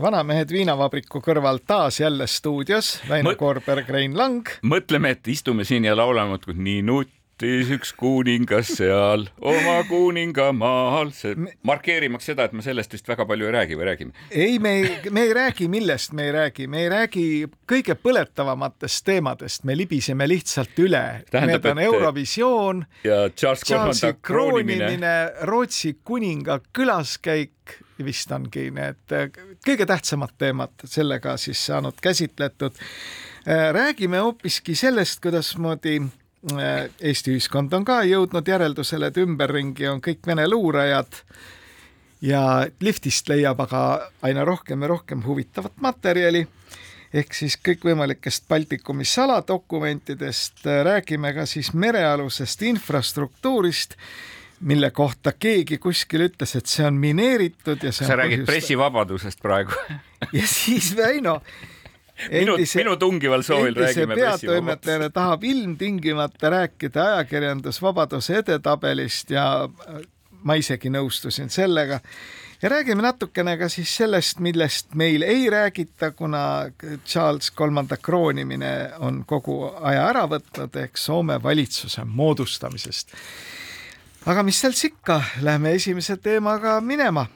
vanamehed viinavabriku kõrval taas jälle stuudios, Väino Koorberg, Rein Lang. mõtleme, et istume siin ja laulame muudkui nii nuttis üks kuningas seal oma kuningamaal, see markeerimaks seda, et me sellest vist väga palju ei räägi või räägime? ei, me ei, me ei räägi, millest me ei räägi, me ei räägi kõige põletavamatest teemadest, me libiseme lihtsalt üle. Need on Eurovisioon, ja Charles kolmanda kroonimine, kroonimine, Rootsi kuninga külaskäik vist ongi need äh, kõige tähtsamad teemad sellega siis saanud käsitletud. räägime hoopiski sellest, kuidasmoodi äh, Eesti ühiskond on ka jõudnud järeldusele, et ümberringi on kõik Vene luurajad ja liftist leiab aga aina rohkem ja rohkem huvitavat materjali. Ehk siis kõikvõimalikest Baltikumi saladokumentidest, räägime ka siis merealusest infrastruktuurist, mille kohta keegi kuskil ütles, et see on mineeritud ja see sa räägid pressivabadusest praegu. Ja siis Väino minu, minu tungival soovil räägime pressivabadusest. tahab ilmtingimata rääkida ajakirjandusvabaduse edetabelist ja äh, ma isegi nõustusin sellega. ja räägime natukene ka siis sellest, millest meil ei räägita, kuna Charles kolmanda kroonimine on kogu aja ära võtnud ehk Soome valitsuse moodustamisest. aga mis seal ikka, lähme esimese teemaga minema.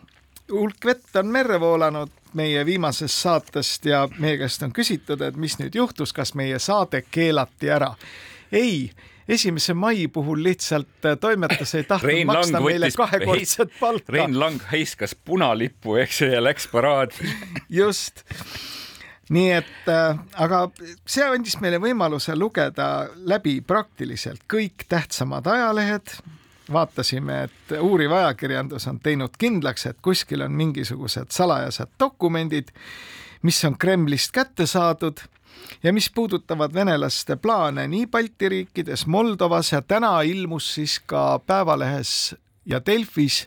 hulk vett on merre voolanud meie viimasest saatest ja meie käest on küsitud, et mis nüüd juhtus, kas meie saade keelati ära. ei, esimese mai puhul lihtsalt toimetus ei tahtnud Rein maksta Lang meile kahekordset palka. Rein Lang heiskas punalippu, eks ju, ja läks paraadi. just. nii et äh, aga see andis meile võimaluse lugeda läbi praktiliselt kõik tähtsamad ajalehed. Vaatasime, et uuriv ajakirjandus on teinud kindlaks, et kuskil on mingisugused salajased dokumendid, mis on Kremlist kätte saadud ja mis puudutavad venelaste plaane nii Balti riikides, Moldovas ja täna ilmus siis ka Päevalehes ja Delfis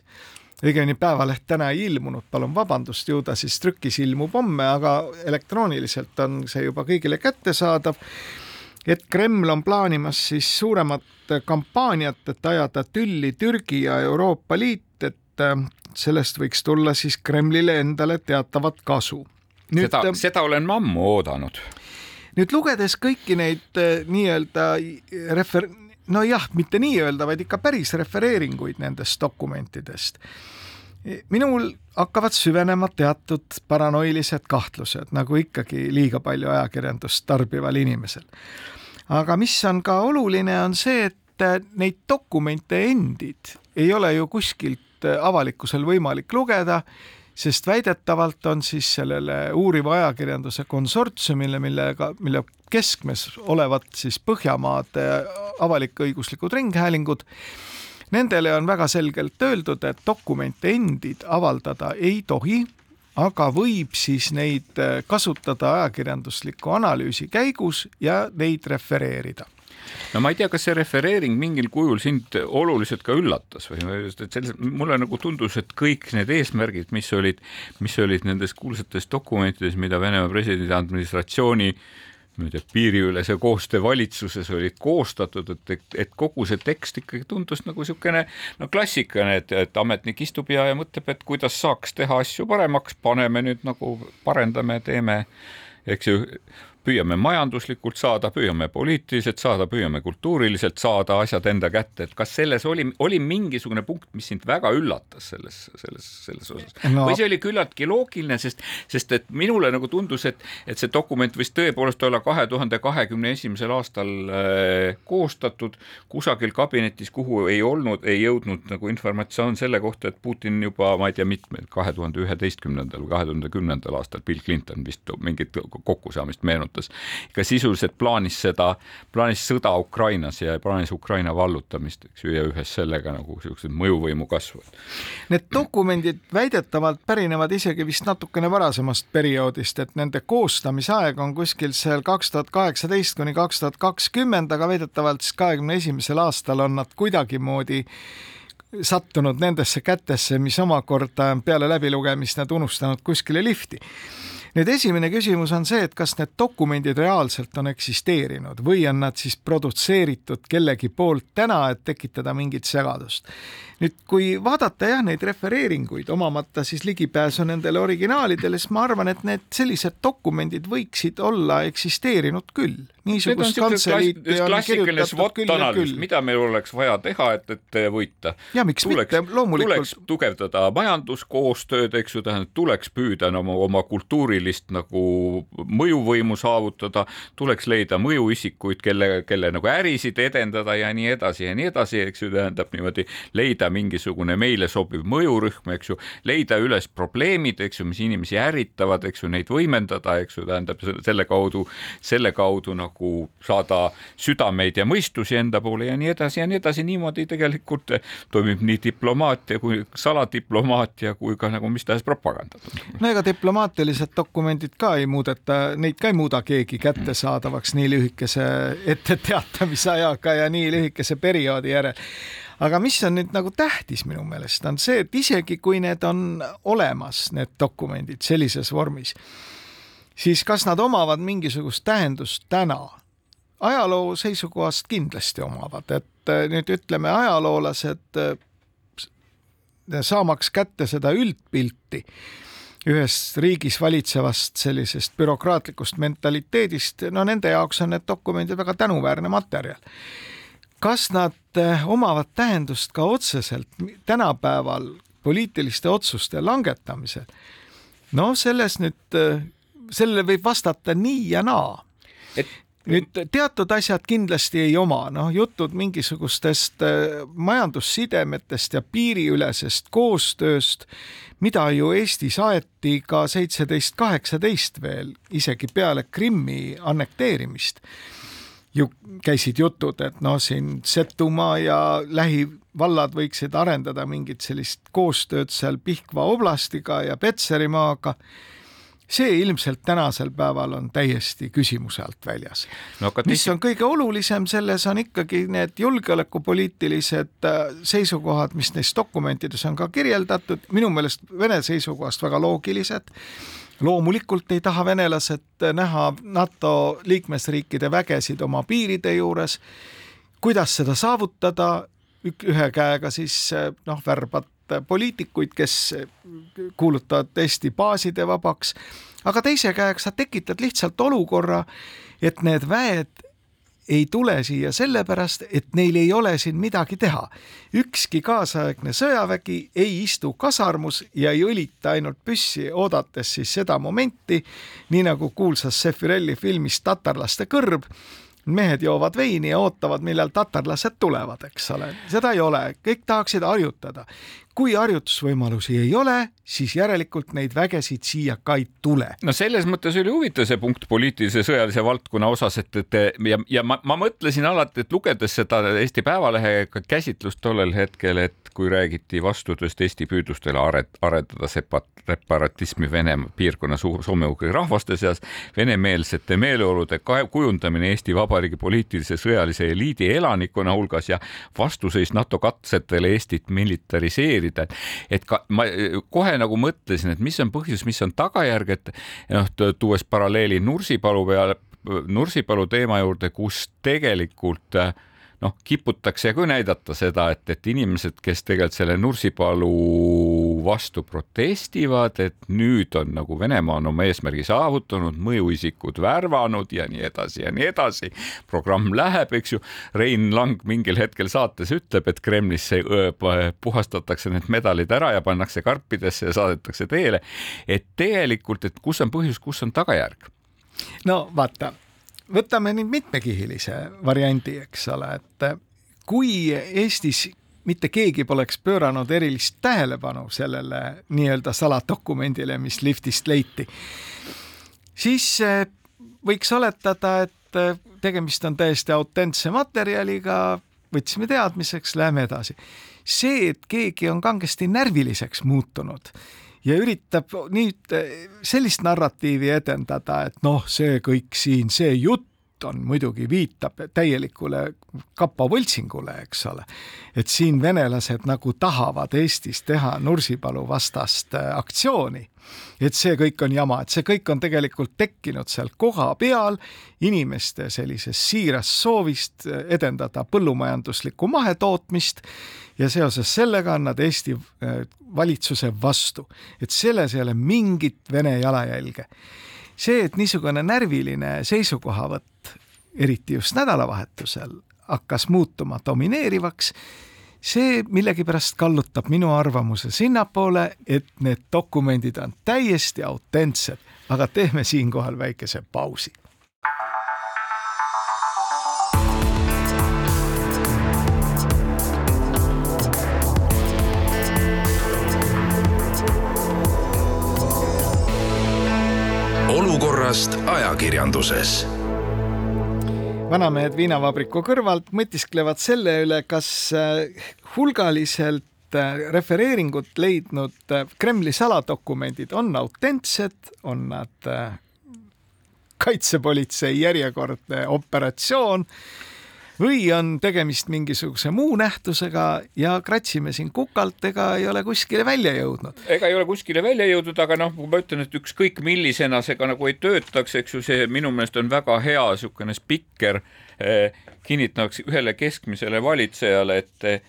õigemini Päevaleht täna ei ilmunud, palun vabandust, ju ta siis trükis ilmub homme, aga elektrooniliselt on see juba kõigile kättesaadav. Et Kreml on plaanimas siis suuremat kampaaniat, et ajada tülli Türgi ja Euroopa Liit, et äh, sellest võiks tulla siis Kremlile endale teatavat kasu. seda, seda olen ma ammu oodanud. nüüd lugedes kõiki neid äh, nii-öelda refer-, nojah, mitte nii-öelda, vaid ikka päris refereeringuid nendest dokumentidest minul hakkavad süvenema teatud paranoilised kahtlused, nagu ikkagi liiga palju ajakirjandust tarbival inimesel. Aga mis on ka oluline, on see, et neid dokumente endid ei ole ju kuskilt avalikkusel võimalik lugeda, sest väidetavalt on siis sellele uuriva ajakirjanduse konsortsiumile, millega, mille keskmes olevat siis Põhjamaade avalik-õiguslikud ringhäälingud Nendele on väga selgelt öeldud, et dokumente endid avaldada ei tohi, aga võib siis neid kasutada ajakirjandusliku analüüsi käigus ja neid refereerida. No ma ei tea, kas see refereering mingil kujul sind oluliselt ka üllatas või et selles, mulle nagu tundus, et kõik need eesmärgid, mis olid, mis olid nendes kuulsates dokumentides, mida Venemaa presidendi administratsiooni ma tea, piiriülese koostöö valitsuses olid koostatud, et, et, et kogu see tekst ikkagi tundus nagu niisugune no klassikaline, et, et ametnik istub ja, ja mõtleb, et kuidas saaks teha asju paremaks, paneme nüüd nagu parendame, teeme, eks ju, püüame majanduslikult saada, püüame poliitiliselt saada, püüame kultuuriliselt saada asjad enda kätte, et kas selles oli, oli mingisugune punkt, mis sind väga üllatas selles, selles, selles osas no. või see oli küllaltki loogiline, sest, sest et minule nagu tundus, et, et see dokument võis tõepoolest olla kahe tuhande kahekümne esimesel aastal äh, koostatud kusagil kabinetis, kuhu ei olnud, ei jõudnud nagu informatsioon selle kohta, et Putin juba, ma ei tea, mitmed, kahe tuhande üheteistkümnendal või kahe tuhande kümnendal aastal Bill Clinton vist mingit kokkusaamist meenutas, kasutas, ikka sisuliselt plaanis seda, plaanis sõda Ukrainas ja plaanis Ukraina vallutamist, eks ju, ja ühes sellega nagu siuksed mõjuvõimu kasvu. Need dokumendid väidetavalt pärinevad isegi vist natukene varasemast perioodist, et nende koostamise aeg on kuskil seal kaks tuhat kaheksateist kuni kaks tuhat kakskümmend, aga väidetavalt siis kahekümne esimesel aastal on nad kuidagimoodi sattunud nendesse kätesse, mis omakorda peale läbilugemist nad unustanud kuskile lifti nüüd esimene küsimus on see, et kas need dokumendid reaalselt on eksisteerinud või on nad siis produtseeritud kellegi poolt täna, et tekitada mingit segadust. nüüd, kui vaadata jah, neid refereeringuid, omamata siis ligipääsu nendele originaalidele, siis ma arvan, et need sellised dokumendid võiksid olla eksisteerinud küll. niisugust kantseliit on kirjutatud küll ja küll. mida meil oleks vaja teha, et, et võita? ja miks tuleks, mitte, loomulikult. tuleks tugevdada majanduskoostööd, eks ju, tähendab, tuleks püüda oma, oma kultuurilist sellist nagu mõjuvõimu saavutada, tuleks leida mõjuisikuid, kelle, kelle nagu ärisid edendada ja nii edasi ja nii edasi, eks ju, tähendab niimoodi leida mingisugune meile sobiv mõjurühm, eks ju, leida üles probleemid, eks ju, mis inimesi ärritavad, eks ju, neid võimendada, eks ju, tähendab selle kaudu, selle kaudu nagu saada südameid ja mõistusi enda poole ja nii edasi ja nii edasi, niimoodi tegelikult toimib nii diplomaatia kui saladiplomaatia kui ka nagu mis tahes propaganda. no ega diplomaatilised dokumendid dokumendid ka ei muudeta, neid ka ei muuda keegi kättesaadavaks nii lühikese etteteatamise ajaga ja nii lühikese perioodi järel. aga mis on nüüd nagu tähtis minu meelest, on see, et isegi kui need on olemas, need dokumendid sellises vormis, siis kas nad omavad mingisugust tähendust täna? ajaloo seisukohast kindlasti omavad, et nüüd ütleme, ajaloolased saamaks kätte seda üldpilti ühes riigis valitsevast sellisest bürokraatlikust mentaliteedist, no nende jaoks on need dokumendid väga tänuväärne materjal. kas nad eh, omavad tähendust ka otseselt tänapäeval poliitiliste otsuste langetamisel? no selles nüüd, eh, sellele võib vastata nii ja naa. et nüüd teatud asjad kindlasti ei oma, noh, jutud mingisugustest äh, majandussidemetest ja piiriülesest koostööst, mida ju Eestis aeti ka seitseteist, kaheksateist veel, isegi peale Krimmi annekteerimist. ju käisid jutud, et noh, siin Setumaa ja lähivallad võiksid arendada mingit sellist koostööd seal Pihkva oblastiga ja Petserimaaga see ilmselt tänasel päeval on täiesti küsimuse alt väljas no,. mis on kõige olulisem selles, on ikkagi need julgeolekupoliitilised äh, seisukohad, mis neis dokumentides on ka kirjeldatud, minu meelest Vene seisukohast väga loogilised loomulikult ei taha venelased näha NATO liikmesriikide vägesid oma piiride juures. kuidas seda saavutada, ühe käega siis äh, noh, värbad poliitikuid, kes kuulutavad Eesti baaside vabaks, aga teise käega sa tekitad lihtsalt olukorra, et need väed ei tule siia sellepärast, et neil ei ole siin midagi teha. ükski kaasaegne sõjavägi ei istu kasarmus ja ei õlita ainult püssi, oodates siis seda momenti, nii nagu kuulsas Sefirelli filmis Tatarlaste kõrb mehed joovad veini ja ootavad, millal tatarlased tulevad, eks ole. seda ei ole, kõik tahaksid harjutada. Kui harjutusvõimalusi ei ole, siis järelikult neid vägesid siia ka ei tule. no selles mõttes oli huvitav see punkt poliitilise sõjalise valdkonna osas, et, et ja, ja ma, ma mõtlesin alati, et lugedes seda Eesti Päevalehe käsitlust tollel hetkel, et kui räägiti vastudest Eesti püüdlustele arendada separatismi Venemaa piirkonna soome-ugri rahvaste seas, venemeelsete meeleolude kujundamine Eesti Vabariigi poliitilise sõjalise eliidi elanikkonna hulgas ja vastuseis NATO katsetele Eestit militariseerida, et ka ma kohe nagu mõtlesin, et mis on põhjus, mis on tagajärg, et noh, tuues paralleeli Nursipalu peale, Nursipalu teema juurde, kus tegelikult äh, noh, kiputakse ka näidata seda, et, et inimesed, kes tegelikult selle Nursipalu vastu protestivad, et nüüd on nagu Venemaa on oma eesmärgi saavutanud, mõjuisikud värvanud ja nii edasi ja nii edasi. programm läheb, eks ju. Rein Lang mingil hetkel saates ütleb, et Kremlisse puhastatakse need medalid ära ja pannakse karpidesse ja saadetakse teele. et tegelikult, et kus on põhjus, kus on tagajärg? no vaata võtame nüüd mitmekihilise variandi, eks ole, et kui Eestis mitte keegi poleks pööranud erilist tähelepanu sellele nii-öelda saladokumendile, mis liftist leiti, siis eh, võiks oletada, et äh, tegemist on täiesti autentse materjaliga, võtsime teadmiseks, läheme edasi. see, et keegi on kangesti närviliseks muutunud ja üritab nüüd sellist narratiivi edendada, et noh, see kõik siin, see jutt on muidugi, viitab täielikule kapo võltsingule, eks ole. et siin venelased nagu tahavad Eestis teha Nursipalu vastast äh, aktsiooni. et see kõik on jama, et see kõik on tegelikult tekkinud seal kohapeal inimeste sellisest siirast soovist äh, edendada põllumajanduslikku mahetootmist ja seoses sellega on nad Eesti äh, valitsuse vastu, et selles ei ole mingit Vene jalajälge see, et niisugune närviline seisukohavõtt, eriti just nädalavahetusel, hakkas muutuma domineerivaks, see millegipärast kallutab minu arvamuse sinnapoole, et need dokumendid on täiesti autentsed, aga teeme siinkohal väikese pausi olukorrast ajakirjanduses. vanamehed viinavabriku kõrvalt mõtisklevad selle üle, kas äh, hulgaliselt äh, refereeringut leidnud äh, Kremli saladokumendid on autentsed, on nad kaitsepolitsei järjekordne operatsioon või on tegemist mingisuguse muu nähtusega ja kratsime siin kukalt ega ei ole kuskile välja jõudnud. ega ei ole kuskile välja jõudnud, aga noh, ma ütlen, et ükskõik millisena see ka nagu ei töötaks, eks ju, see minu meelest on väga hea niisugune spikker eh,, kinnitamaks ühele keskmisele valitsejale, et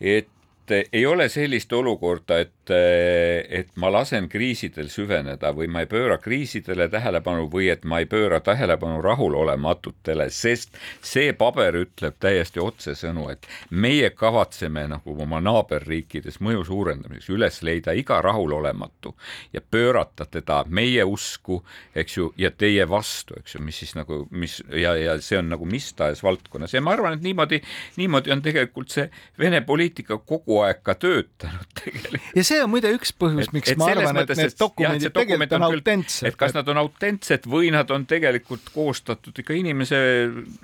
et ei ole sellist olukorda, et et ma lasen kriisidel süveneda või ma ei pööra kriisidele tähelepanu või et ma ei pööra tähelepanu rahulolematutele, sest see paber ütleb täiesti otsesõnu, et meie kavatseme nagu oma naaberriikides mõju suurendamiseks üles leida iga rahulolematu ja pöörata teda meie usku, eks ju, ja teie vastu, eks ju, mis siis nagu, mis ja, ja see on nagu mis tahes valdkonnas. Ja ma arvan, et niimoodi, niimoodi on tegelikult see Vene poliitika kogu aeg ka töötanud tegelikult. ja see on muide üks põhjus, miks et ma arvan, et need dokumendid tegelikult on, on autentsed. et kas nad on autentsed või nad on tegelikult koostatud ikka inimese,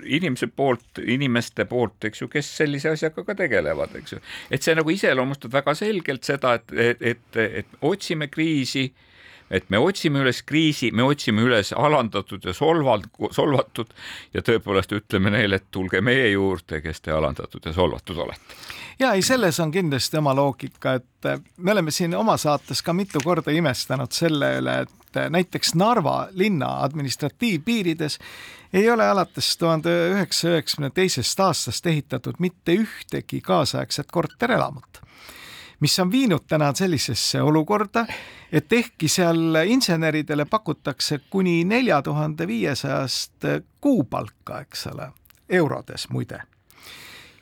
inimese poolt, inimeste poolt, eks ju, kes sellise asjaga ka tegelevad, eks ju. et see nagu iseloomustab väga selgelt seda, et, et, et, et otsime kriisi et me otsime üles kriisi, me otsime üles alandatud ja solvalt, solvatud ja tõepoolest ütleme neile, et tulge meie juurde, kes te alandatud ja solvatud olete ja ei, selles on kindlasti oma loogika, et äh, me oleme siin oma saates ka mitu korda imestanud selle üle, et äh, näiteks Narva linna administratiivpiirides ei ole alates tuhande üheksasaja üheksakümne teisest aastast ehitatud mitte ühtegi kaasaegset korterelamut mis on viinud täna sellisesse olukorda, et ehkki seal inseneridele pakutakse kuni nelja tuhande viiesajast kuupalka, eks ole, eurodes muide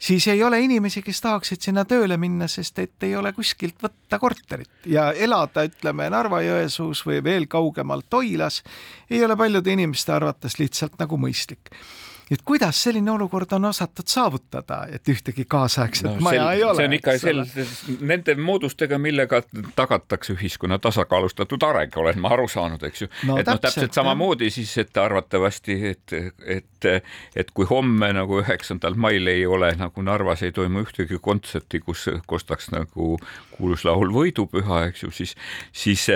siis ei ole inimesi, kes tahaksid sinna tööle minna, sest et ei ole kuskilt võtta korterit. Ja elada, ütleme Narva-Jõesuus või veel kaugemal Toilas ei ole paljude inimeste arvates lihtsalt nagu mõistlik et kuidas selline olukord on osatud saavutada, et ühtegi kaasaegset no, maja sel, ei ole? see on ikka sel-, nende moodustega, millega tagatakse ühiskonna tasakaalustatud areng, olen ma aru saanud, eks ju no,. et noh, täpselt samamoodi siis, et arvatavasti, et, et, et kui homme nagu üheksandal mail ei ole nagu Narvas ei toimu ühtegi kontserti, kus kostaks nagu kuulus laul Võidupüha, eks ju, siis, siis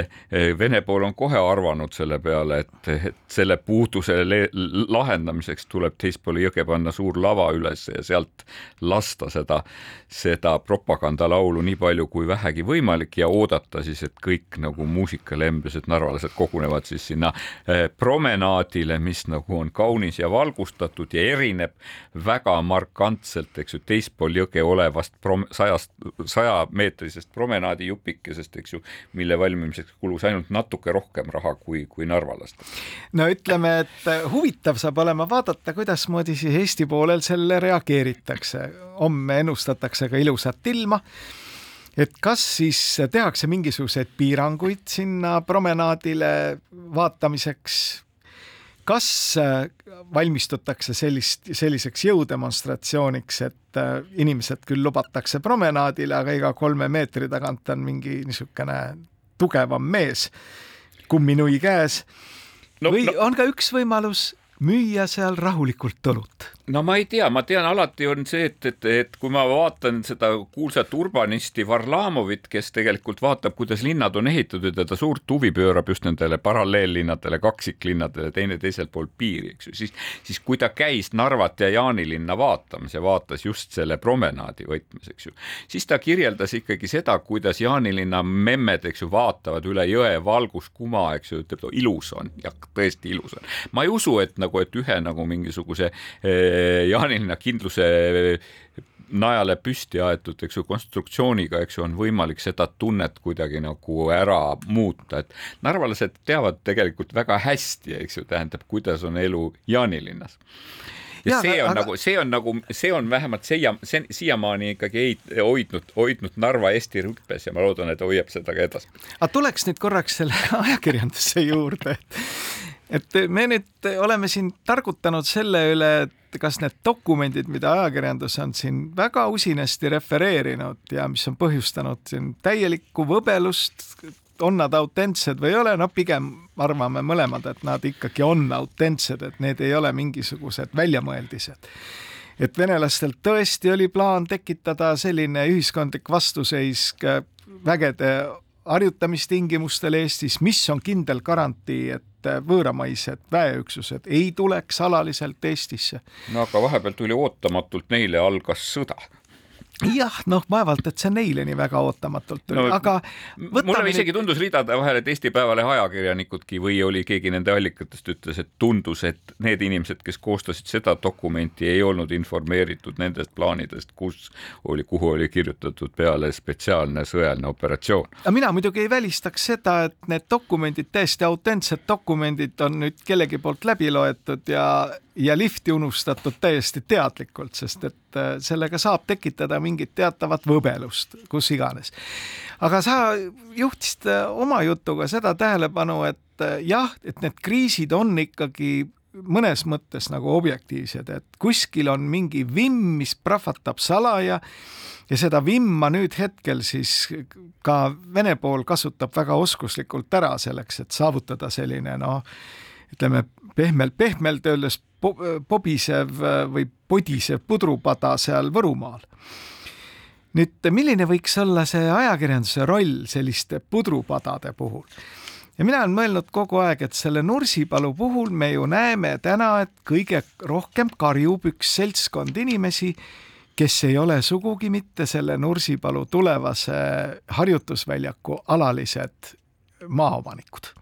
Vene pool on kohe arvanud selle peale, et, et selle puuduse lahendamiseks tuleb teispool jõge panna suur lava üles ja sealt lasta seda, seda propagandalaulu nii palju kui vähegi võimalik ja oodata siis, et kõik nagu muusikalembesed narvalased kogunevad siis sinna eh, promenaadile, mis nagu on kaunis ja valgustatud ja erineb väga markantselt, eks ju, teispool jõge olevast sajast, sajameetrisest promenaadijupikesest, eks ju, mille valmimiseks kulus ainult natuke rohkem raha kui, kui narvalastel. no ütleme, et huvitav saab olema vaadata, kuidas kuidasmoodi siis Eesti poolel sellele reageeritakse. homme ennustatakse ka ilusat ilma. et kas siis tehakse mingisuguseid piiranguid sinna promenaadile vaatamiseks, kas valmistutakse sellist, selliseks jõudemonstratsiooniks, et inimesed küll lubatakse promenaadile, aga iga kolme meetri tagant on mingi niisugune tugevam mees kumminui käes no,. või no. on ka üks võimalus müüa seal rahulikult õlut no ma ei tea, ma tean, alati on see, et, et, et kui ma vaatan seda kuulsat urbanisti Varlamovit, kes tegelikult vaatab, kuidas linnad on ehitatud ja ta suurt huvi pöörab just nendele paralleellinnadele, kaksiklinnadele, teine teiselt poolt piiri, eks ju, siis, siis kui ta käis Narvat ja Jaanilinna vaatamas ja vaatas just selle promenaadi võtmes, eks ju, siis ta kirjeldas ikkagi seda, kuidas Jaanilinna memmed, eks ju, vaatavad üle jõe valguskuma, eks ju, ütleb, ilus on ja tõesti ilus on. ma ei usu, et nagu, et ühe nagu mingisuguse eh, Jaanilinna kindluse najale püsti aetud, eks ju, konstruktsiooniga, eks ju, on võimalik seda tunnet kuidagi nagu ära muuta, et narvalased teavad tegelikult väga hästi, eks ju, tähendab, kuidas on elu Jaanilinnas ja, ja see on aga... nagu, see on nagu, see on vähemalt siia, siiamaani ikkagi hoidnud, hoidnud Narva Eesti rüppes ja ma loodan, et hoiab seda ka edasi. aga tuleks nüüd korraks selle ajakirjanduse juurde, et et me nüüd oleme siin targutanud selle üle, et kas need dokumendid, mida ajakirjandus on siin väga usinasti refereerinud ja mis on põhjustanud siin täielikku võbelust, on nad autentsed või ei ole, no pigem arvame mõlemad, et nad ikkagi on autentsed, et need ei ole mingisugused väljamõeldised. et venelastel tõesti oli plaan tekitada selline ühiskondlik vastuseis vägede harjutamistingimustel Eestis, mis on kindel garantii, et võõramaised väeüksused ei tuleks alaliselt Eestisse. no aga vahepeal tuli ootamatult, neile algas sõda jah, noh, vaevalt, et see neile nii väga ootamatult tuli no,, aga mulle isegi nüüd... tundus ridade vahel, et Eesti Päevalehe ajakirjanikudki või oli keegi nende allikatest ütles, et tundus, et need inimesed, kes koostasid seda dokumenti, ei olnud informeeritud nendest plaanidest, kus oli, kuhu oli kirjutatud peale spetsiaalne sõjaline operatsioon. aga mina muidugi ei välistaks seda, et need dokumendid, täiesti autentsed dokumendid on nüüd kellegi poolt läbi loetud ja ja lifti unustatud täiesti teadlikult, sest et äh, sellega saab tekitada mingit teatavat võbelust, kus iganes. aga sa juhtisid äh, oma jutuga seda tähelepanu, et äh, jah, et need kriisid on ikkagi mõnes mõttes nagu objektiivsed, et kuskil on mingi vimm, mis prahvatab salaja ja seda vimma nüüd hetkel siis ka Vene pool kasutab väga oskuslikult ära selleks, et saavutada selline noh, ütleme pehmelt, pehmelt öeldes pobisev või podisev pudrupada seal Võrumaal. nüüd, milline võiks olla see ajakirjanduse roll selliste pudrupadade puhul? ja mina olen mõelnud kogu aeg, et selle Nursipalu puhul me ju näeme täna, et kõige rohkem karjub üks seltskond inimesi, kes ei ole sugugi mitte selle Nursipalu tulevase harjutusväljaku alalised maaomanikud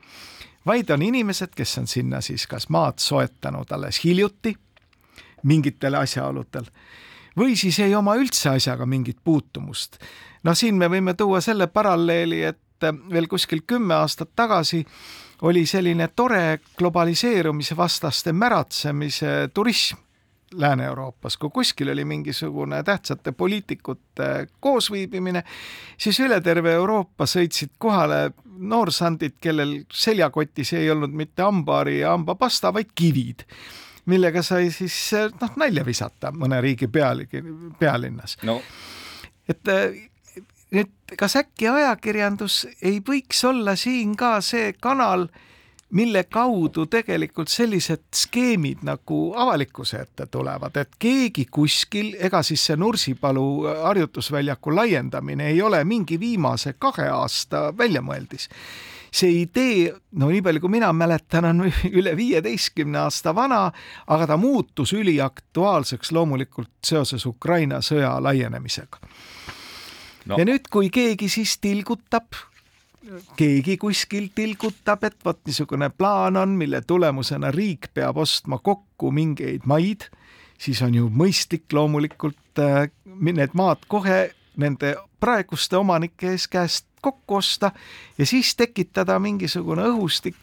vaid on inimesed, kes on sinna siis kas maad soetanud alles hiljuti mingitel asjaoludel või siis ei oma üldse asjaga mingit puutumust. noh, siin me võime tuua selle paralleeli, et veel kuskil kümme aastat tagasi oli selline tore globaliseerumise vastaste märatsemise turism Lääne-Euroopas, kui kuskil oli mingisugune tähtsate poliitikute koosviibimine, siis üle terve Euroopa sõitsid kohale noorsandid, kellel seljakotis ei olnud mitte hambaari ja hambapasta, vaid kivid millega sai siis noh, nalja visata mõne riigi peal, pealinnas. No.. et nüüd kas äkki ajakirjandus ei võiks olla siin ka see kanal, mille kaudu tegelikult sellised skeemid nagu avalikkuse ette tulevad, et keegi kuskil, ega siis see Nursipalu harjutusväljaku laiendamine ei ole mingi viimase kahe aasta väljamõeldis. See idee, no nii palju kui mina mäletan, on üle viieteistkümne aasta vana, aga ta muutus üliaktuaalseks loomulikult seoses Ukraina sõja laienemisega. No.. ja nüüd, kui keegi siis tilgutab keegi kuskil tilgutab, et vot niisugune plaan on, mille tulemusena riik peab ostma kokku mingeid maid, siis on ju mõistlik loomulikult äh, need maad kohe nende praeguste omanike ees käest kokku osta ja siis tekitada mingisugune õhustik,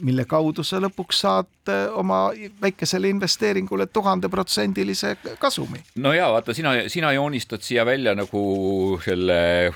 mille kaudu sa lõpuks saad eh, oma väikesele investeeringule tuhandeprotsendilise kasumi. no ja vaata, sina, sina joonistad siia välja nagu selle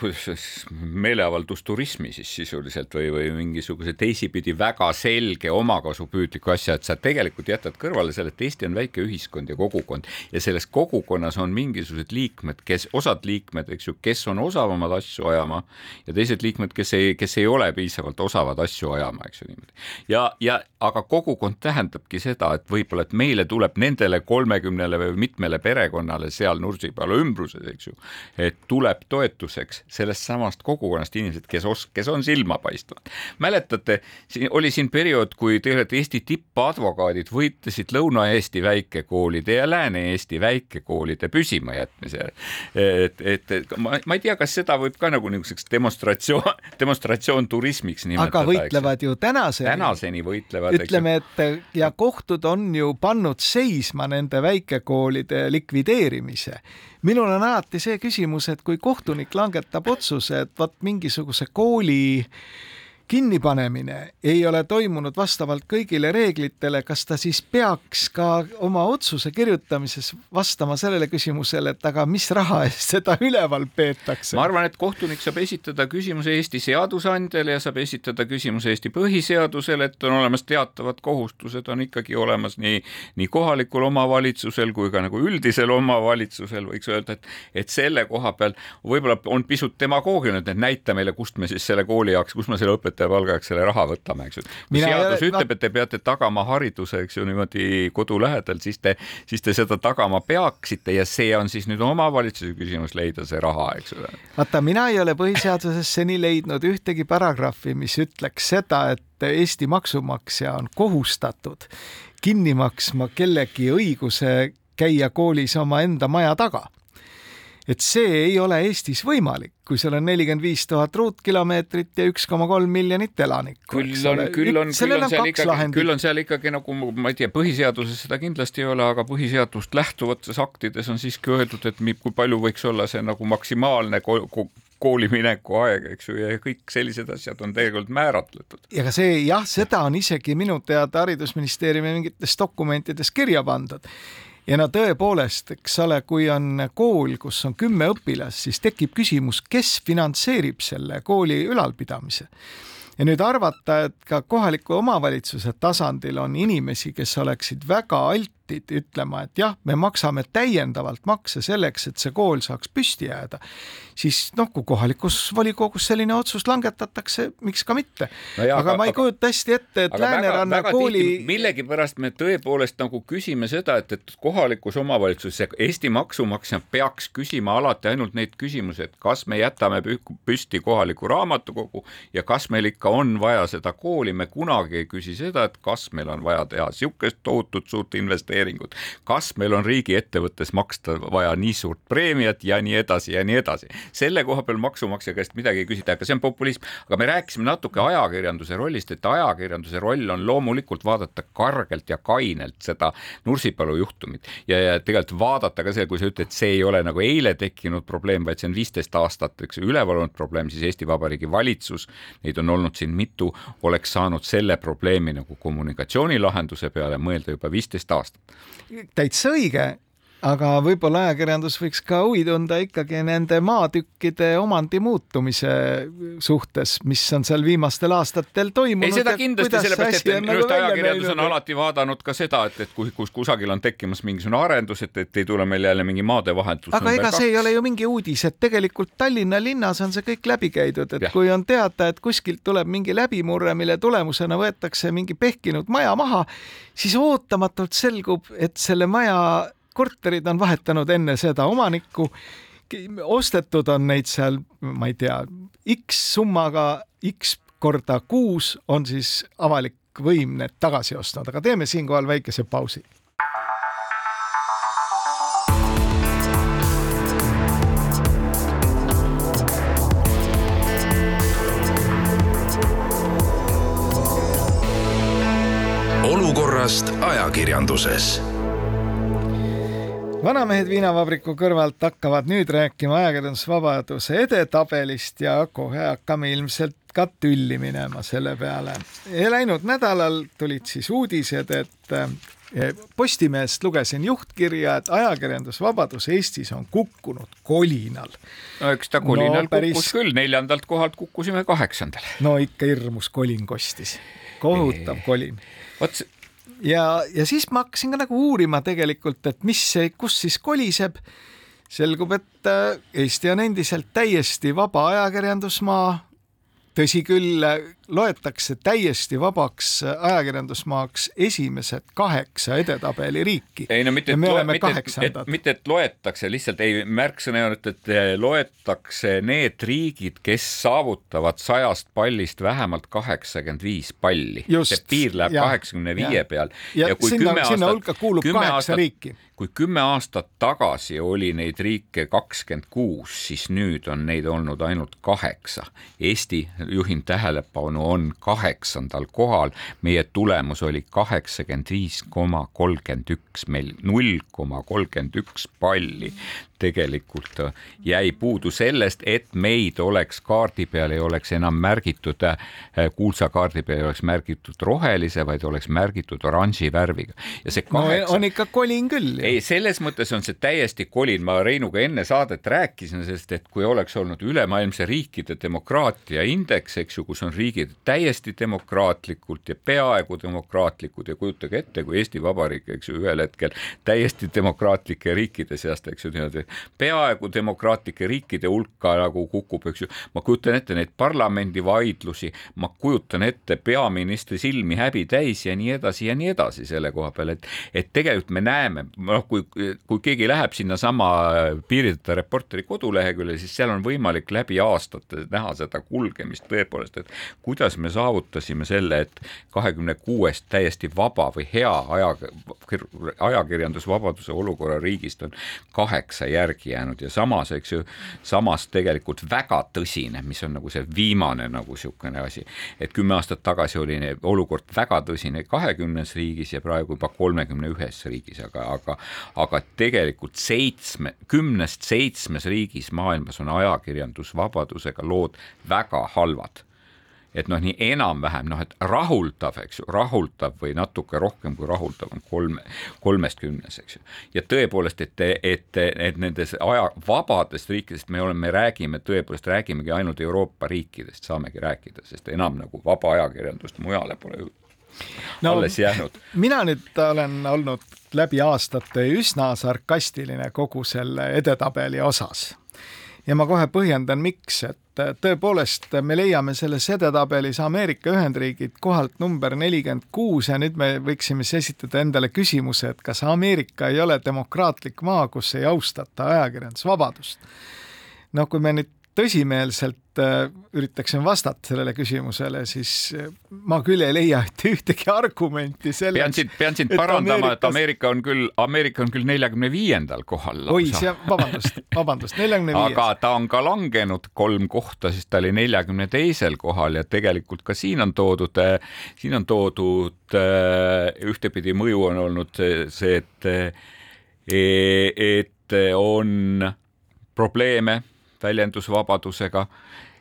meeleavaldusturismi siis sisuliselt või, või mingisuguse teisipidi väga selge omakasupüüdliku asja, et sa tegelikult jätad kõrvale selle, et Eesti on väike ühiskond ja kogukond ja selles kogukonnas on mingisugused liikmed, kes, osad liikmed, eks ju, kes on osavamad asju ajama ja teised liikmed, kes ei, kes ei ole piisavalt osavad asju ajama, eks ju niimoodi. Ja, ja aga kogukond tähendabki seda, et võib-olla, et meile tuleb nendele kolmekümnele või mitmele perekonnale seal Nursipalu ümbruses, eks ju, et tuleb toetuseks sellest samast kogukonnast inimesed, kes os-, kes on silmapaistvad. mäletate, siin oli siin periood, kui tegelikult Eesti tippadvokaadid võitlesid Lõuna-Eesti väikekoolide ja Lääne-Eesti väikekoolide püsimajätmise. et, et, et ma, ma ei tea, kas seda võib ka nagu niisuguseks demonstratsioon, demonstratsioon turismiks nimetada. aga võitlevad ju tänaseni. Tänaseni võitlevad. ütleme, et ja kohtud on ju pannud seisma nende väikekoolide likvideerimise minul on alati see küsimus, et kui kohtunik langetab otsuse, et vot mingisuguse kooli kinnipanemine ei ole toimunud vastavalt kõigile reeglitele, kas ta siis peaks ka oma otsuse kirjutamises vastama sellele küsimusele, et aga mis raha eest seda üleval peetakse? ma arvan, et kohtunik saab esitada küsimuse Eesti seadusandjale ja saab esitada küsimuse Eesti põhiseadusele, et on olemas teatavad kohustused, on ikkagi olemas nii, nii kohalikul omavalitsusel kui ka nagu üldisel omavalitsusel, võiks öelda, et, et selle koha peal võib-olla on pisut demagoogiline, et näita meile, kust me siis selle kooli jaoks, kust me selle õpetaja õpetaja palga jaoks selle raha võtame, eks ju. kui seadus ole, ütleb, et te peate tagama hariduse, eks ju, niimoodi kodu lähedal, siis te, siis te seda tagama peaksite ja see on siis nüüd omavalitsuse küsimus leida see raha, eks ju. vaata, mina ei ole põhiseaduses seni leidnud ühtegi paragrahvi, mis ütleks seda, et Eesti maksumaksja on kohustatud kinni maksma kellegi õiguse käia koolis omaenda maja taga et see ei ole Eestis võimalik, kui seal on nelikümmend viis tuhat ruutkilomeetrit ja üks koma kolm miljonit elanikku. küll on, küll on, küll on seal ikkagi, küll on seal ikkagi nagu ma ei tea, põhiseaduses seda kindlasti ei ole, aga põhiseadust lähtuvates aktides on siiski öeldud, et kui palju võiks olla see nagu maksimaalne ko ko koolimineku aeg, eks ju, ja kõik sellised asjad on tegelikult määratletud. ja ka see jah, seda on isegi minu teada Haridusministeeriumi mingites dokumentides kirja pandud ja no tõepoolest, eks ole, kui on kool, kus on kümme õpilast, siis tekib küsimus, kes finantseerib selle kooli ülalpidamise. Ja nüüd arvata, et ka kohaliku omavalitsuse tasandil on inimesi, kes oleksid väga alt ametid ütlema, et jah, me maksame täiendavalt makse selleks, et see kool saaks püsti jääda, siis noh, kui kohalikus volikogus selline otsus langetatakse, miks ka mitte no. aga, aga ma ei kujuta hästi ette, et Lääneranna kooli. millegipärast me tõepoolest nagu küsime seda, et, et kohalikus omavalitsuses Eesti maksumaksja peaks küsima alati ainult neid küsimusi, et kas me jätame püsti kohaliku raamatukogu ja kas meil ikka on vaja seda kooli, me kunagi ei küsi seda, et kas meil on vaja teha niisugust tohutut suurt investeeringut investeeringud. kas meil on riigiettevõttes maksta vaja nii suurt preemiat ja nii edasi ja nii edasi. selle koha peal maksumaksja käest midagi ei küsita, aga see on populism. aga me rääkisime natuke ajakirjanduse rollist, et ajakirjanduse roll on loomulikult vaadata kargelt ja kainelt seda Nursipalu juhtumit ja, ja tegelikult vaadata ka see, kui sa ütled, see ei ole nagu eile tekkinud probleem, vaid see on viisteist aastat, eks üleval olnud probleem, siis Eesti Vabariigi valitsus, neid on olnud siin mitu, oleks saanud selle probleemi nagu kommunikatsioonilahenduse peale mõelda juba viisteist aastat täitsa õige aga võib-olla ajakirjandus võiks ka huvi tunda ikkagi nende maatükkide omandi muutumise suhtes, mis on seal viimastel aastatel toimunud. ei, seda kindlasti, sellepärast et minu arust nagu ajakirjandus on alati vaadanud ka seda, et, et kui, kus kusagil on tekkimas mingisugune arendus, et, et ei tule meil jälle mingi maadevahetus. aga ega kaks. see ei ole ju mingi uudis, et tegelikult Tallinna linnas on see kõik läbi käidud, et ja. kui on teada, et kuskilt tuleb mingi läbimurre, mille tulemusena võetakse mingi pehkinud maja maha, siis ootamatult selgub, et selle maja korterid on vahetanud enne seda omanikku, ostetud on neid seal, ma ei tea, X summaga, X korda kuus on siis avalik võim need tagasi ostnud, aga teeme siinkohal väikese pausi. Olukorrast ajakirjanduses vanamehed viinavabriku kõrvalt hakkavad nüüd rääkima ajakirjandusvabaduse edetabelist ja kohe hakkame ilmselt ka tülli minema selle peale. Läinud nädalal tulid siis uudised, et eh, Postimehest lugesin juhtkirja, et ajakirjandusvabadus Eestis on kukkunud kolinal. no eks ta kolinal no, päris... kukkus küll, neljandalt kohalt kukkusime kaheksandale. no ikka hirmus kolin kostis, kohutav kolin. vot ja, ja siis ma hakkasin ka nagu uurima tegelikult, et mis kus siis koliseb. selgub, et äh, Eesti on endiselt täiesti vaba ajakirjandusmaa. tõsi küll, loetakse täiesti vabaks ajakirjandusmaaks esimesed kaheksa edetabeli riiki. ei no mitte, et oleme mitte, kaheksandad. mitte, et loetakse, lihtsalt ei, märksõna on, et, et loetakse need riigid, kes saavutavad sajast pallist vähemalt kaheksakümmend viis palli. see piir läheb kaheksakümne viie peal. ja, ja sinna, sinna hulka kuulub kaheksa aastat, riiki kui kümme aastat tagasi oli neid riike kakskümmend kuus, siis nüüd on neid olnud ainult kaheksa. Eesti, juhin tähelepanu, on kaheksandal kohal, meie tulemus oli kaheksakümmend viis koma kolmkümmend üks, meil null koma kolmkümmend üks palli tegelikult jäi puudu sellest, et meid oleks kaardi peal ei oleks enam märgitud, kuulsa kaardi peal ei oleks märgitud rohelise, vaid oleks märgitud oranži värviga. ja see kaheksa no, on ikka kolin küll ei, selles mõttes on see täiesti kolin, ma Reinuga enne saadet rääkisin, sest et kui oleks olnud ülemaailmse riikide demokraatia indeks, eks ju, kus on riigid täiesti demokraatlikult ja peaaegu demokraatlikud ja kujutage ette, kui Eesti Vabariik, eks ju, ühel hetkel täiesti demokraatlike riikide seast, eks ju, niimoodi peaaegu demokraatlike riikide hulka nagu kukub, eks ju, ma kujutan ette neid parlamendivaidlusi, ma kujutan ette peaministri silmi häbi täis ja nii edasi ja nii edasi selle koha peal, et, et tegelikult me näeme, noh, kui, kui keegi läheb sinnasama Piirideta Reporteri koduleheküljele, siis seal on võimalik läbi aastate näha seda kulgemist tõepoolest, et kuidas me saavutasime selle, et kahekümne kuuest täiesti vaba või hea aja, ajakirjandusvabaduse olukorra riigist on kaheksa järgi jäänud ja samas, eks ju, samas tegelikult väga tõsine, mis on nagu see viimane nagu niisugune asi, et kümme aastat tagasi oli olukord väga tõsine kahekümnes riigis ja praegu juba kolmekümne ühes riigis, aga, aga aga tegelikult seitsme, kümnest seitsmes riigis maailmas on ajakirjandusvabadusega lood väga halvad et noh, nii enam-vähem noh, et rahuldav, eks ju, rahuldav või natuke rohkem kui rahuldav on kolme, kolmest kümnes, eks ju. ja tõepoolest, et, et, et nendes aja, vabadest riikidest me oleme, räägime tõepoolest, räägimegi ainult Euroopa riikidest, saamegi rääkida, sest enam nagu vaba ajakirjandust mujale pole ju no, alles jäänud. mina nüüd olen olnud läbi aastate üsna sarkastiline kogu selle edetabeli osas. ja ma kohe põhjendan, miks, et tõepoolest me leiame selles edetabelis Ameerika Ühendriigid kohalt number nelikümmend kuus ja nüüd me võiksime siis esitada endale küsimuse, et kas Ameerika ei ole demokraatlik maa, kus ei austata ajakirjandusvabadust. no kui me nüüd tõsimeelselt äh, üritaksime vastata sellele küsimusele, siis äh, ma küll ei leia mitte ühtegi argumenti selleks. pean sind, pean sind parandama, et Ameerika on küll, Ameerika on küll neljakümne viiendal kohal lausa. oi, see, vabandust, vabandust, neljakümne viies. aga ta on ka langenud kolm kohta, sest ta oli neljakümne teisel kohal ja tegelikult ka siin on toodud, äh, siin on toodud ühtepidi mõju on olnud see, et, et on probleeme väljendusvabadusega,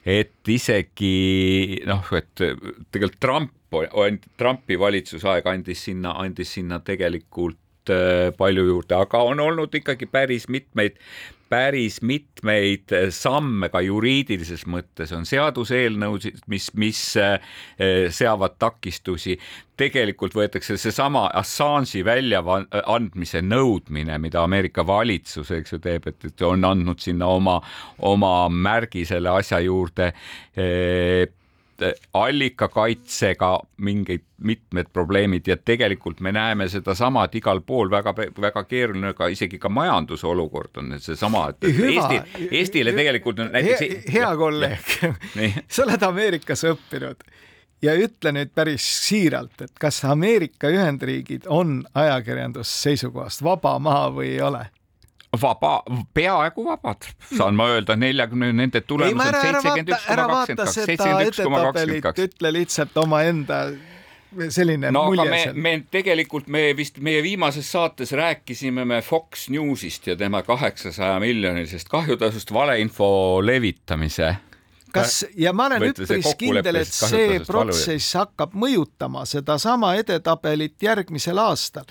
et isegi noh, et tegelikult Trump, Trumpi valitsusaeg andis sinna, andis sinna tegelikult palju juurde, aga on olnud ikkagi päris mitmeid päris mitmeid samme ka juriidilises mõttes, on seaduseelnõusid, mis, mis eh, seavad takistusi. tegelikult võetakse seesama Assange'i väljaandmise nõudmine, mida Ameerika valitsus, eks ju, teeb, et, et on andnud sinna oma, oma märgi selle asja juurde allikakaitsega mingid mitmed probleemid ja tegelikult me näeme sedasama, et igal pool väga-väga keeruline, ka isegi ka majanduse olukord on seesama, et Hüva, Eesti, Eestile tegelikult on näiteks hea, hea kolleeg, sa oled Ameerikas õppinud ja ütle nüüd päris siiralt, et kas Ameerika Ühendriigid on ajakirjandusseisukohast vaba maa või ei ole? Vaba, peaaegu vabad, saan ma öelda, neljakümne, nende tulemus on seitsekümmend üks koma kakskümmend kaks, seitsekümmend üks koma kakskümmend kaks. ütle lihtsalt omaenda selline no, mulje me, me tegelikult, me vist meie viimases saates rääkisime me Fox Newsist ja tema kaheksasaja miljonilisest kahjutasust valeinfo levitamise. Kas, ja ma olen üpris kindel, et see protsess hakkab mõjutama sedasama edetabelit järgmisel aastal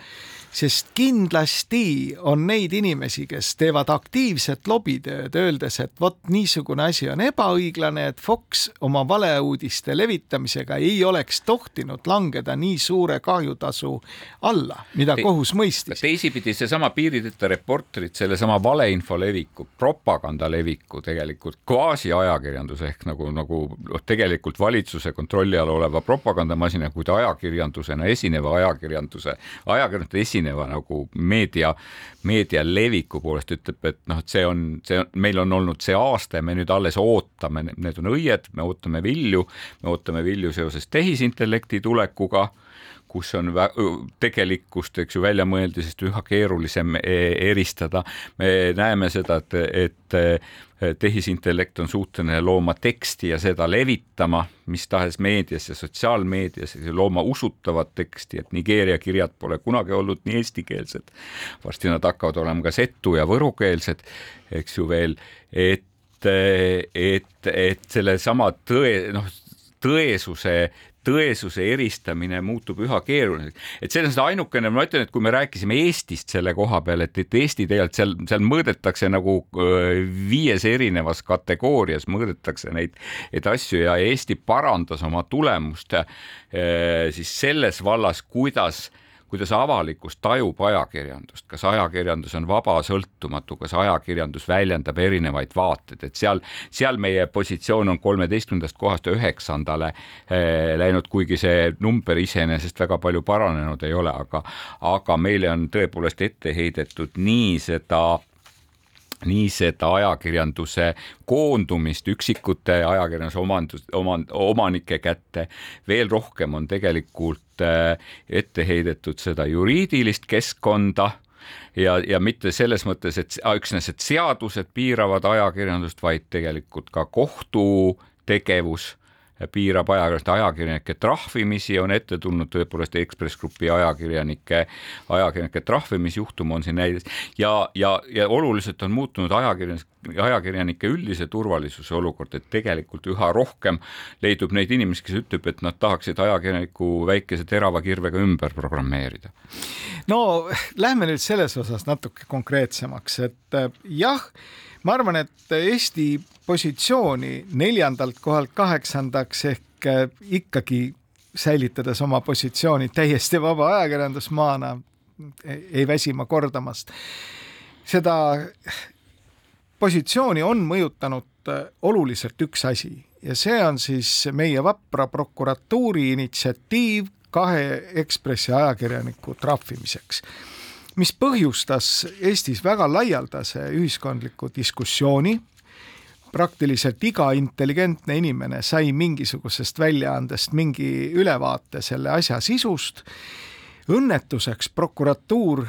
sest kindlasti on neid inimesi, kes teevad aktiivset lobitööd, öeldes, et vot niisugune asi on ebaõiglane, et Fox oma valeuudiste levitamisega ei oleks tohtinud langeda nii suure kahjutasu alla, mida kohus mõistis. teisipidi seesama piirideta reporterid, sellesama valeinfo leviku, propaganda leviku tegelikult kvaasiajakirjandus ehk nagu, nagu noh, tegelikult valitsuse kontrolli all oleva propagandamasina, kuid ajakirjandusena esineva ajakirjanduse, ajakirjanduse esineva nagu meedia, meedia leviku poolest ütleb, et noh, et see on, see on, meil on olnud see aasta ja me nüüd alles ootame, need on õied, me ootame vilju, me ootame vilju seoses tehisintellekti tulekuga kus on tegelikkust, eks ju, väljamõeldisest üha keerulisem e-, eristada. me näeme seda, et, et tehisintellekt on suuteline looma teksti ja seda levitama mis tahes meedias ja sotsiaalmeedias, looma usutavat teksti, et Nigeeria kirjad pole kunagi olnud nii eestikeelsed. varsti nad hakkavad olema ka setu- ja võrukeelsed, eks ju veel, et, et, et sellesama tõe, noh, tõesuse tõesuse eristamine muutub üha keeruliseks. et selles mõttes ainukene, ma ütlen, et kui me rääkisime Eestist selle koha peal, et, et Eesti tegelikult seal, seal mõõdetakse nagu viies erinevas kategoorias mõõdetakse neid, neid asju ja Eesti parandas oma tulemust siis selles vallas, kuidas kuidas avalikkus tajub ajakirjandust, kas ajakirjandus on vaba, sõltumatu, kas ajakirjandus väljendab erinevaid vaateid, et seal, seal meie positsioon on kolmeteistkümnendast kohast üheksandale eh, läinud, kuigi see number iseenesest väga palju paranenud ei ole, aga, aga meile on tõepoolest ette heidetud nii seda nii seda ajakirjanduse koondumist üksikute ajakirjanduse omandus, omand, omanike kätte, veel rohkem on tegelikult äh, ette heidetud seda juriidilist keskkonda ja, ja mitte selles mõttes, et üksnes, et seadused piiravad ajakirjandust, vaid tegelikult ka kohtu tegevus piirab ajakirjanike, ajakirjanike trahvimisi, on ette tulnud tõepoolest Ekspress Grupi ajakirjanike, ajakirjanike trahvimisjuhtum on siin näides. Ja, ja, ja oluliselt on muutunud ajakirjanike ajakirjanike üldise turvalisuse olukord, et tegelikult üha rohkem leidub neid inimesi, kes ütleb, et nad tahaksid ajakirjaniku väikese terava kirvega ümber programmeerida. no lähme nüüd selles osas natuke konkreetsemaks, et jah, ma arvan, et Eesti positsiooni neljandalt kohalt kaheksandaks ehk äh, ikkagi säilitades oma positsiooni täiesti vaba ajakirjandusmaana, ei väsi ma kordamast. seda positsiooni on mõjutanud äh, oluliselt üks asi ja see on siis meie vapra prokuratuuri initsiatiiv kahe Ekspressi ajakirjaniku trahvimiseks mis põhjustas Eestis väga laialdase ühiskondliku diskussiooni praktiliselt iga intelligentne inimene sai mingisugusest väljaandest mingi ülevaate selle asja sisust. õnnetuseks prokuratuur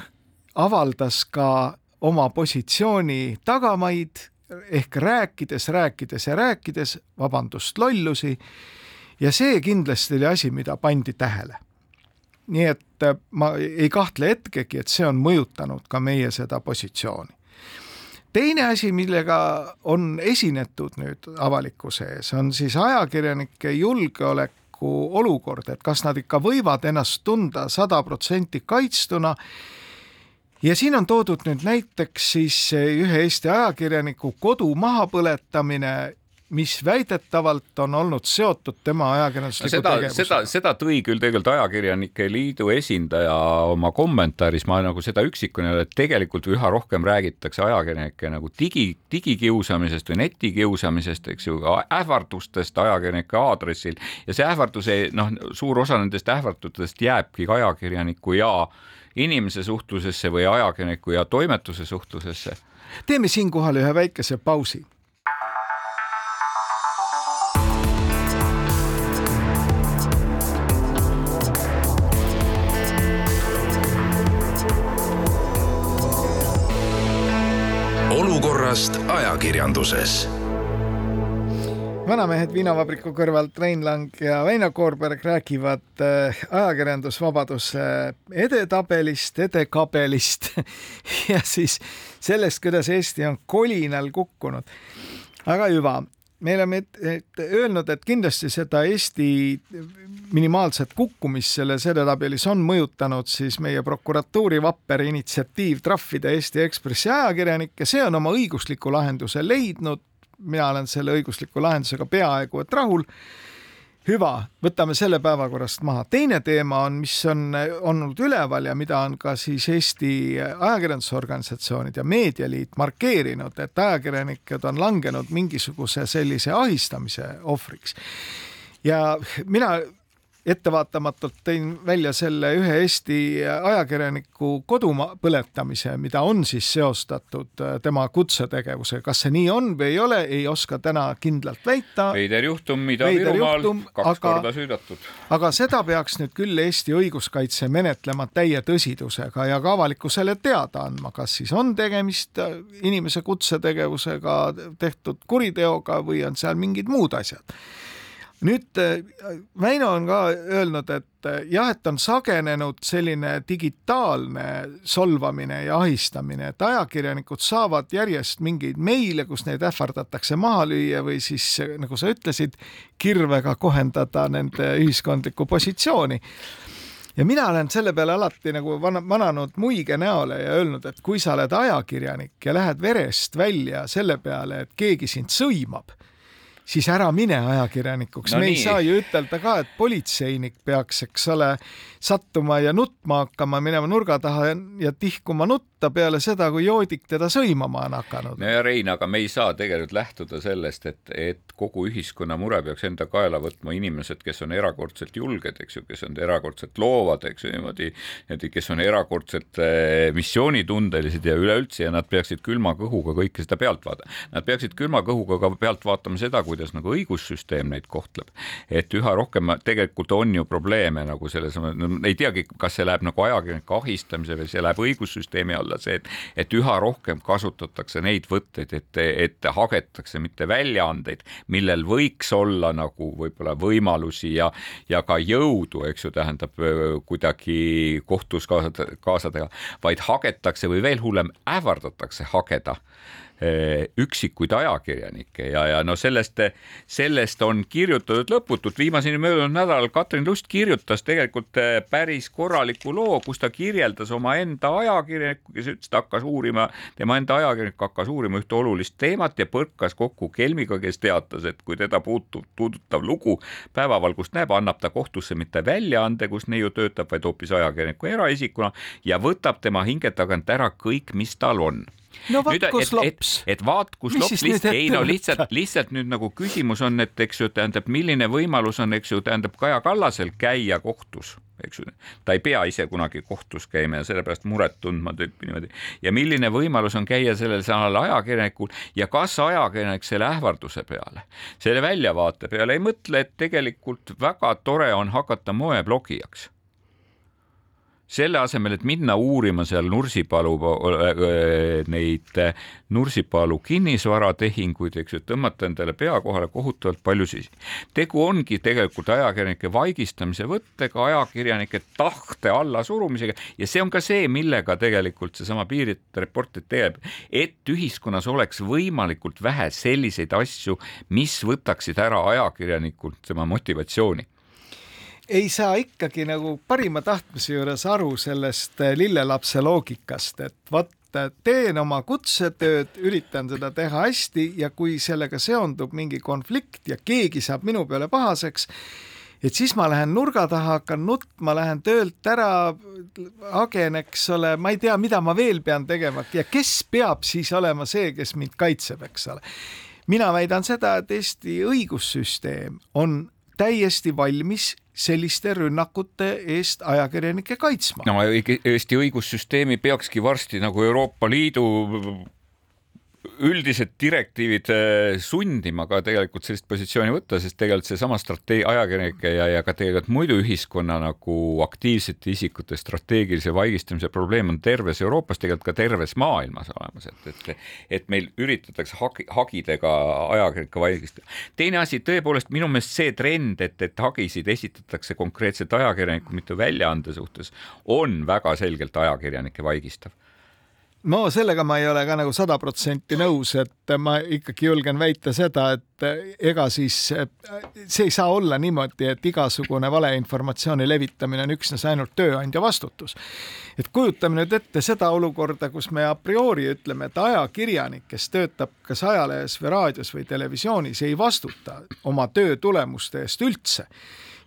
avaldas ka oma positsiooni tagamaid ehk rääkides, rääkides ja rääkides, vabandust, lollusi. ja see kindlasti oli asi, mida pandi tähele. nii et ma ei kahtle hetkegi, et see on mõjutanud ka meie seda positsiooni teine asi, millega on esinetud nüüd avalikkuse ees, on siis ajakirjanike julgeoleku olukord, et kas nad ikka võivad ennast tunda sada protsenti kaitstuna. Ja siin on toodud nüüd näiteks siis ühe Eesti ajakirjaniku kodu mahapõletamine mis väidetavalt on olnud seotud tema ajakirjandusliku seda, tegevusega. seda, seda tõi küll tegelikult Ajakirjanike Liidu esindaja oma kommentaaris, ma nagu seda üksikuna, et tegelikult üha rohkem räägitakse ajakirjanike nagu digi, digikiusamisest või netikiusamisest, eks ju, ähvardustest ajakirjanike aadressil ja see ähvarduse, noh, suur osa nendest ähvardustest jääbki ajakirjaniku ja inimese suhtlusesse või ajakirjaniku ja toimetuse suhtlusesse. teeme siinkohal ühe väikese pausi olukorrast ajakirjanduses vanamehed viinavabriku kõrvalt Rein Lang ja Väino Koorberg räägivad äh, ajakirjandusvabaduse edetabelist, edekabelist ja siis sellest, kuidas Eesti on kolinal kukkunud. aga Jüva, me oleme et, et öelnud, et kindlasti seda Eesti minimaalset kukkumist selles edetabelis on mõjutanud siis meie prokuratuuri vapper initsiatiiv trahvida Eesti Ekspressi ajakirjanikke, see on oma õigusliku lahenduse leidnud. Mina olen selle õigusliku lahendusega peaaegu et rahul hüva, võtame selle päevakorrast maha. teine teema on, mis on olnud üleval ja mida on ka siis Eesti ajakirjandusorganisatsioonid ja Meedialiit markeerinud, et ajakirjanikud on langenud mingisuguse sellise ahistamise ohvriks. ja mina ettevaatamatult tõin välja selle ühe Eesti ajakirjaniku kodumaa põletamise, mida on siis seostatud äh, tema kutsetegevusega. kas see nii on või ei ole, ei oska täna kindlalt väita. veider juhtum Ida-Virumaal, kaks aga, korda süüdatud. aga seda peaks nüüd küll Eesti õiguskaitse menetlema täie tõsidusega ja ka avalikkusele teada andma, kas siis on tegemist äh, inimese kutsetegevusega tehtud kuriteoga või on seal mingid muud asjad nüüd äh, Väino on ka öelnud, et äh, jah, et on sagenenud selline digitaalne solvamine ja ahistamine, et ajakirjanikud saavad järjest mingeid meile, kus neid ähvardatakse maha lüüa või siis nagu sa ütlesid, kirvega kohendada nende ühiskondlikku positsiooni. Ja mina olen selle peale alati nagu vana, vananud muige näole ja öelnud, et kui sa oled ajakirjanik ja lähed verest välja selle peale, et keegi sind sõimab siis ära mine ajakirjanikuks no, me nii. ei saa ju ütelda ka, et politseinik peaks, eks ole, sattuma ja nutma hakkama, minema nurga taha ja, ja tihkuma nutta peale seda, kui joodik teda sõimama on hakanud. no ja Rein, aga me ei saa tegelikult lähtuda sellest, et, et kogu ühiskonna mure peaks enda kaela võtma inimesed, kes on erakordselt julged, eks ju, kes on erakordselt loovad, eks ju, niimoodi, kes on erakordselt eh, missioonitundelised ja üleüldse ja nad peaksid külma kõhuga kõike seda pealt vaatama. Nad peaksid külma kõhuga ka pealt vaatama seda, kui kuidas nagu õigussüsteem neid kohtleb. et üha rohkem tegelikult on ju probleeme nagu selles ei teagi, kas see läheb nagu ajakirjaniku ahistamise või see läheb õigussüsteemi alla, see, et, et üha rohkem kasutatakse neid võtteid, et, et hagetakse mitte väljaandeid, millel võiks olla nagu võib-olla võimalusi ja, ja ka jõudu, eks ju, tähendab kuidagi kohtus kaasa, kaasa teha, vaid hagetakse või veel hullem, ähvardatakse hageda üksikuid ajakirjanikke ja, ja no sellest, sellest on kirjutatud lõputult. viimaseni möödunud nädalal Katrin Lust kirjutas tegelikult eh, päris korraliku loo, kus ta kirjeldas omaenda ajakirjanikku, kes ütles, ta hakkas uurima, tema enda ajakirjanik hakkas uurima ühte olulist teemat ja põrkas kokku Kelmiga, kes teatas, et kui teda puutub, puudutav lugu päevavalgust näeb, annab ta kohtusse mitte väljaande, kus neiu töötab, vaid hoopis ajakirjaniku eraisikuna ja võtab tema hinge tagant ära kõik, mis tal on no vaat kus lops. et vaat kus lihtsalt, ei no lihtsalt, lihtsalt nüüd nagu küsimus on, et eks ju tähendab, milline võimalus on, eks ju tähendab Kaja Kallasel käia kohtus eks ju, ta ei pea ise kunagi kohtus käima ja sellepärast muret tundma tüüpi niimoodi. ja milline võimalus on käia sellel sanal ajakirjanikul ja kas ajakirjanik selle ähvarduse peale, selle väljavaate peale ei mõtle, et tegelikult väga tore on hakata moeblogijaks selle asemel, et minna uurima seal Nursipalu neid äh, Nursipalu kinnisvaratehinguid, eks ju, tõmmata endale pea kohale kohutavalt palju siis. tegu ongi tegelikult ajakirjanike vaigistamise võttega, ajakirjanike tahte allasurumisega ja see on ka see, millega tegelikult seesama Piirita reporter teeb, et ühiskonnas oleks võimalikult vähe selliseid asju, mis võtaksid ära ajakirjanikult tema motivatsiooni ei saa ikkagi nagu parima tahtmise juures aru sellest eh, lillelapse loogikast, et vot teen oma kutsetööd, üritan seda teha hästi ja kui sellega seondub mingi konflikt ja keegi saab minu peale pahaseks, et siis ma lähen nurga taha, hakkan nutma, lähen töölt ära, hagen, eks ole, ma ei tea, mida ma veel pean tegema ja kes peab siis olema see, kes mind kaitseb, eks ole. mina väidan seda, et Eesti õigussüsteem on täiesti valmis selliste rünnakute eest ajakirjanikke kaitsma. no Eesti õigussüsteemi peakski varsti nagu Euroopa Liidu üldised direktiivid äh, sundima ka tegelikult sellist positsiooni võtta, sest tegelikult seesama strateegia, ajakirjanike ja, ja ka tegelikult muidu ühiskonna nagu aktiivsete isikute strateegilise vaigistamise probleem on terves Euroopas, tegelikult ka terves maailmas olemas, et, et, et meil üritatakse hagi, hagidega ajakirjanikke vaigistada. teine asi, tõepoolest minu meelest see trend, et, et hagisid esitatakse konkreetselt ajakirjaniku, mitte väljaande suhtes, on väga selgelt ajakirjanikke vaigistav no sellega ma ei ole ka nagu sada protsenti nõus, et ma ikkagi julgen väita seda, et ega siis see ei saa olla niimoodi, et igasugune valeinformatsiooni levitamine on üksnes ainult tööandja vastutus. et kujutame nüüd ette seda olukorda, kus me a priori ütleme, et ajakirjanik, kes töötab kas ajalehes või raadios või televisioonis, ei vastuta oma töö tulemuste eest üldse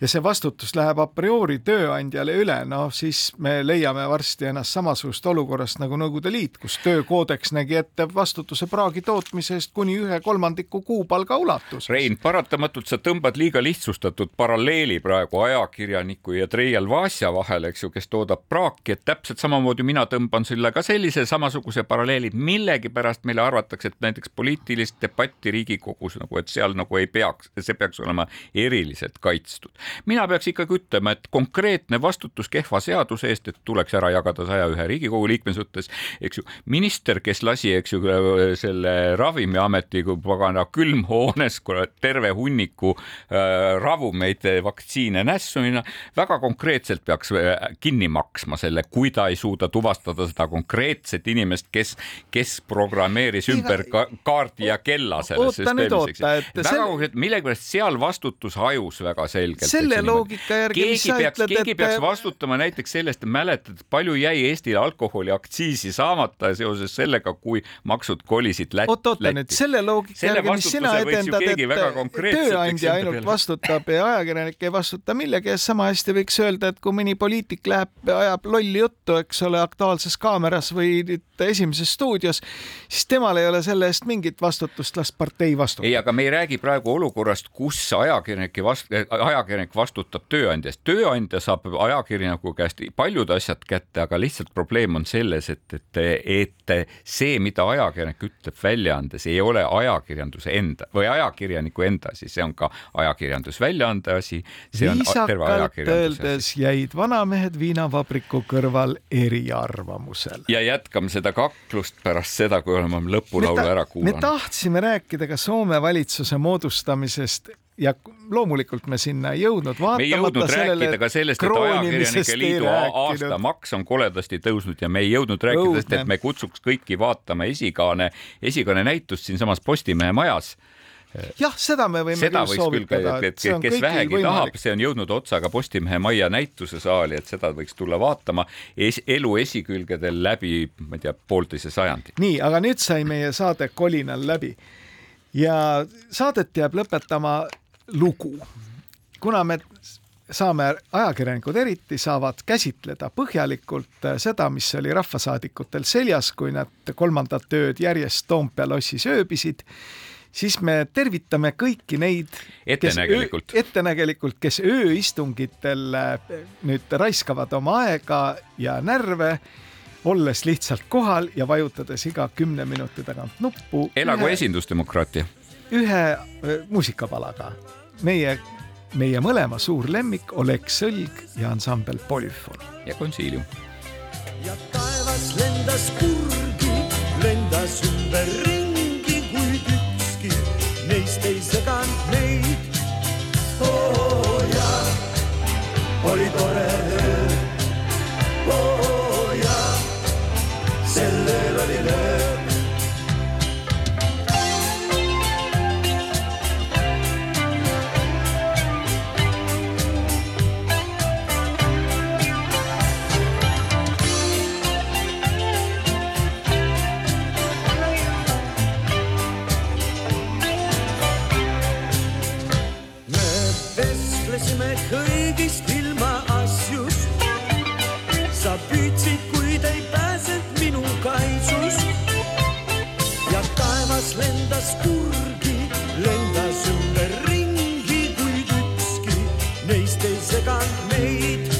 ja see vastutus läheb a priori tööandjale üle, noh siis me leiame varsti ennast samasugust olukorrast nagu Nõukogude Liit, kus töökoodeks nägi ette vastutuse praagi tootmise eest kuni ühe kolmandiku kuupalga ulatuses. Rein, paratamatult sa tõmbad liiga lihtsustatud paralleeli praegu ajakirjaniku ja Treial Vasja vahel, eks ju, kes toodab praaki, et täpselt samamoodi mina tõmban sulle ka sellise samasuguse paralleeli, millegipärast meile arvatakse, et näiteks poliitilist debatti Riigikogus nagu, et seal nagu ei peaks, see peaks olema eriliselt kaitstud mina peaks ikkagi ütlema, et konkreetne vastutus kehva seaduse eest, et tuleks ära jagada saja ühe Riigikogu liikme suhtes, eks ju, minister, kes lasi, eks ju, selle Ravimiameti kui pagana külmhoones terve hunniku äh, ravumeid, vaktsiine nässu minna, väga konkreetselt peaks äh, kinni maksma selle, kui ta ei suuda tuvastada seda konkreetset inimest, kes, kes programmeeris ümber ka kaardi ja kella selles süsteemis. väga selle... konkreetselt, millegipärast seal vastutus hajus väga selgelt selle loogika järgi, mis sa peaks, ütled, keegi et peaks vastutama näiteks sellest, mäletad, palju jäi Eestil alkoholiaktsiisi saamata seoses sellega, kui maksud kolisid Lätti. oot, oota nüüd selle loogika selle järgi, mis sina edendad, et tööandja ainult vastutab ja ajakirjanik ei vastuta millegi eest, sama hästi võiks öelda, et kui mõni poliitik läheb, ajab lolli juttu, eks ole, Aktuaalses Kaameras või Esimeses stuudios, siis temal ei ole selle eest mingit vastutust, las partei vastutab. ei, aga me ei räägi praegu olukorrast, kus ajakirjanike vast-, ajakirjanik vastutab tööandja eest. tööandja saab ajakirjaniku käest paljud asjad kätte, aga lihtsalt probleem on selles, et, et, et see, mida ajakirjanik ütleb väljaandes, ei ole ajakirjanduse enda või ajakirjaniku enda asi, see on ka ajakirjandusväljaande asi. viisakalt öeldes jäid vanamehed viinavabriku kõrval eriarvamusele. ja jätkame seda kaklust pärast seda, kui oleme lõpulaulu ära kuulanud. me tahtsime rääkida ka Soome valitsuse moodustamisest ja loomulikult me sinna ei jõudnud. me ei jõudnud rääkida ka sellest, et Ajakirjanike Liidu aastamaks on koledasti tõusnud ja me ei jõudnud rääkida sellest, et me kutsuks kõiki vaatama esikaane, esikaane näitust siinsamas Postimehe majas jah, seda me võime seda küll soovitada. kes vähegi võimalik. tahab, see on jõudnud otsaga Postimehe majja näitusesaali, et seda võiks tulla vaatama es, elu esikülgedel läbi, ma ei tea, poolteise sajandi. nii, aga nüüd sai meie saade kolinal läbi ja saadet jääb lõpetama lugu. kuna me saame, ajakirjanikud eriti saavad käsitleda põhjalikult äh, seda, mis oli rahvasaadikutel seljas, kui nad kolmandat ööd järjest Toompea lossis ööbisid, siis me tervitame kõiki neid, ettenägelikult, ettenägelikult, kes ööistungitel äh, nüüd raiskavad oma aega ja närve olles lihtsalt kohal ja vajutades iga kümne minuti tagant nuppu. elagu esindusdemokraatia. Ühe muusikapalaga meie, meie mõlema suur lemmik Oleg Sõlg ja ansambel Polüfoon. ja Consiilium. ja taevas lendas kurgi, lendas ümberringi, kuid ükski neist ei seganud meid oh,. jaa, oli tore neist ei seganud meid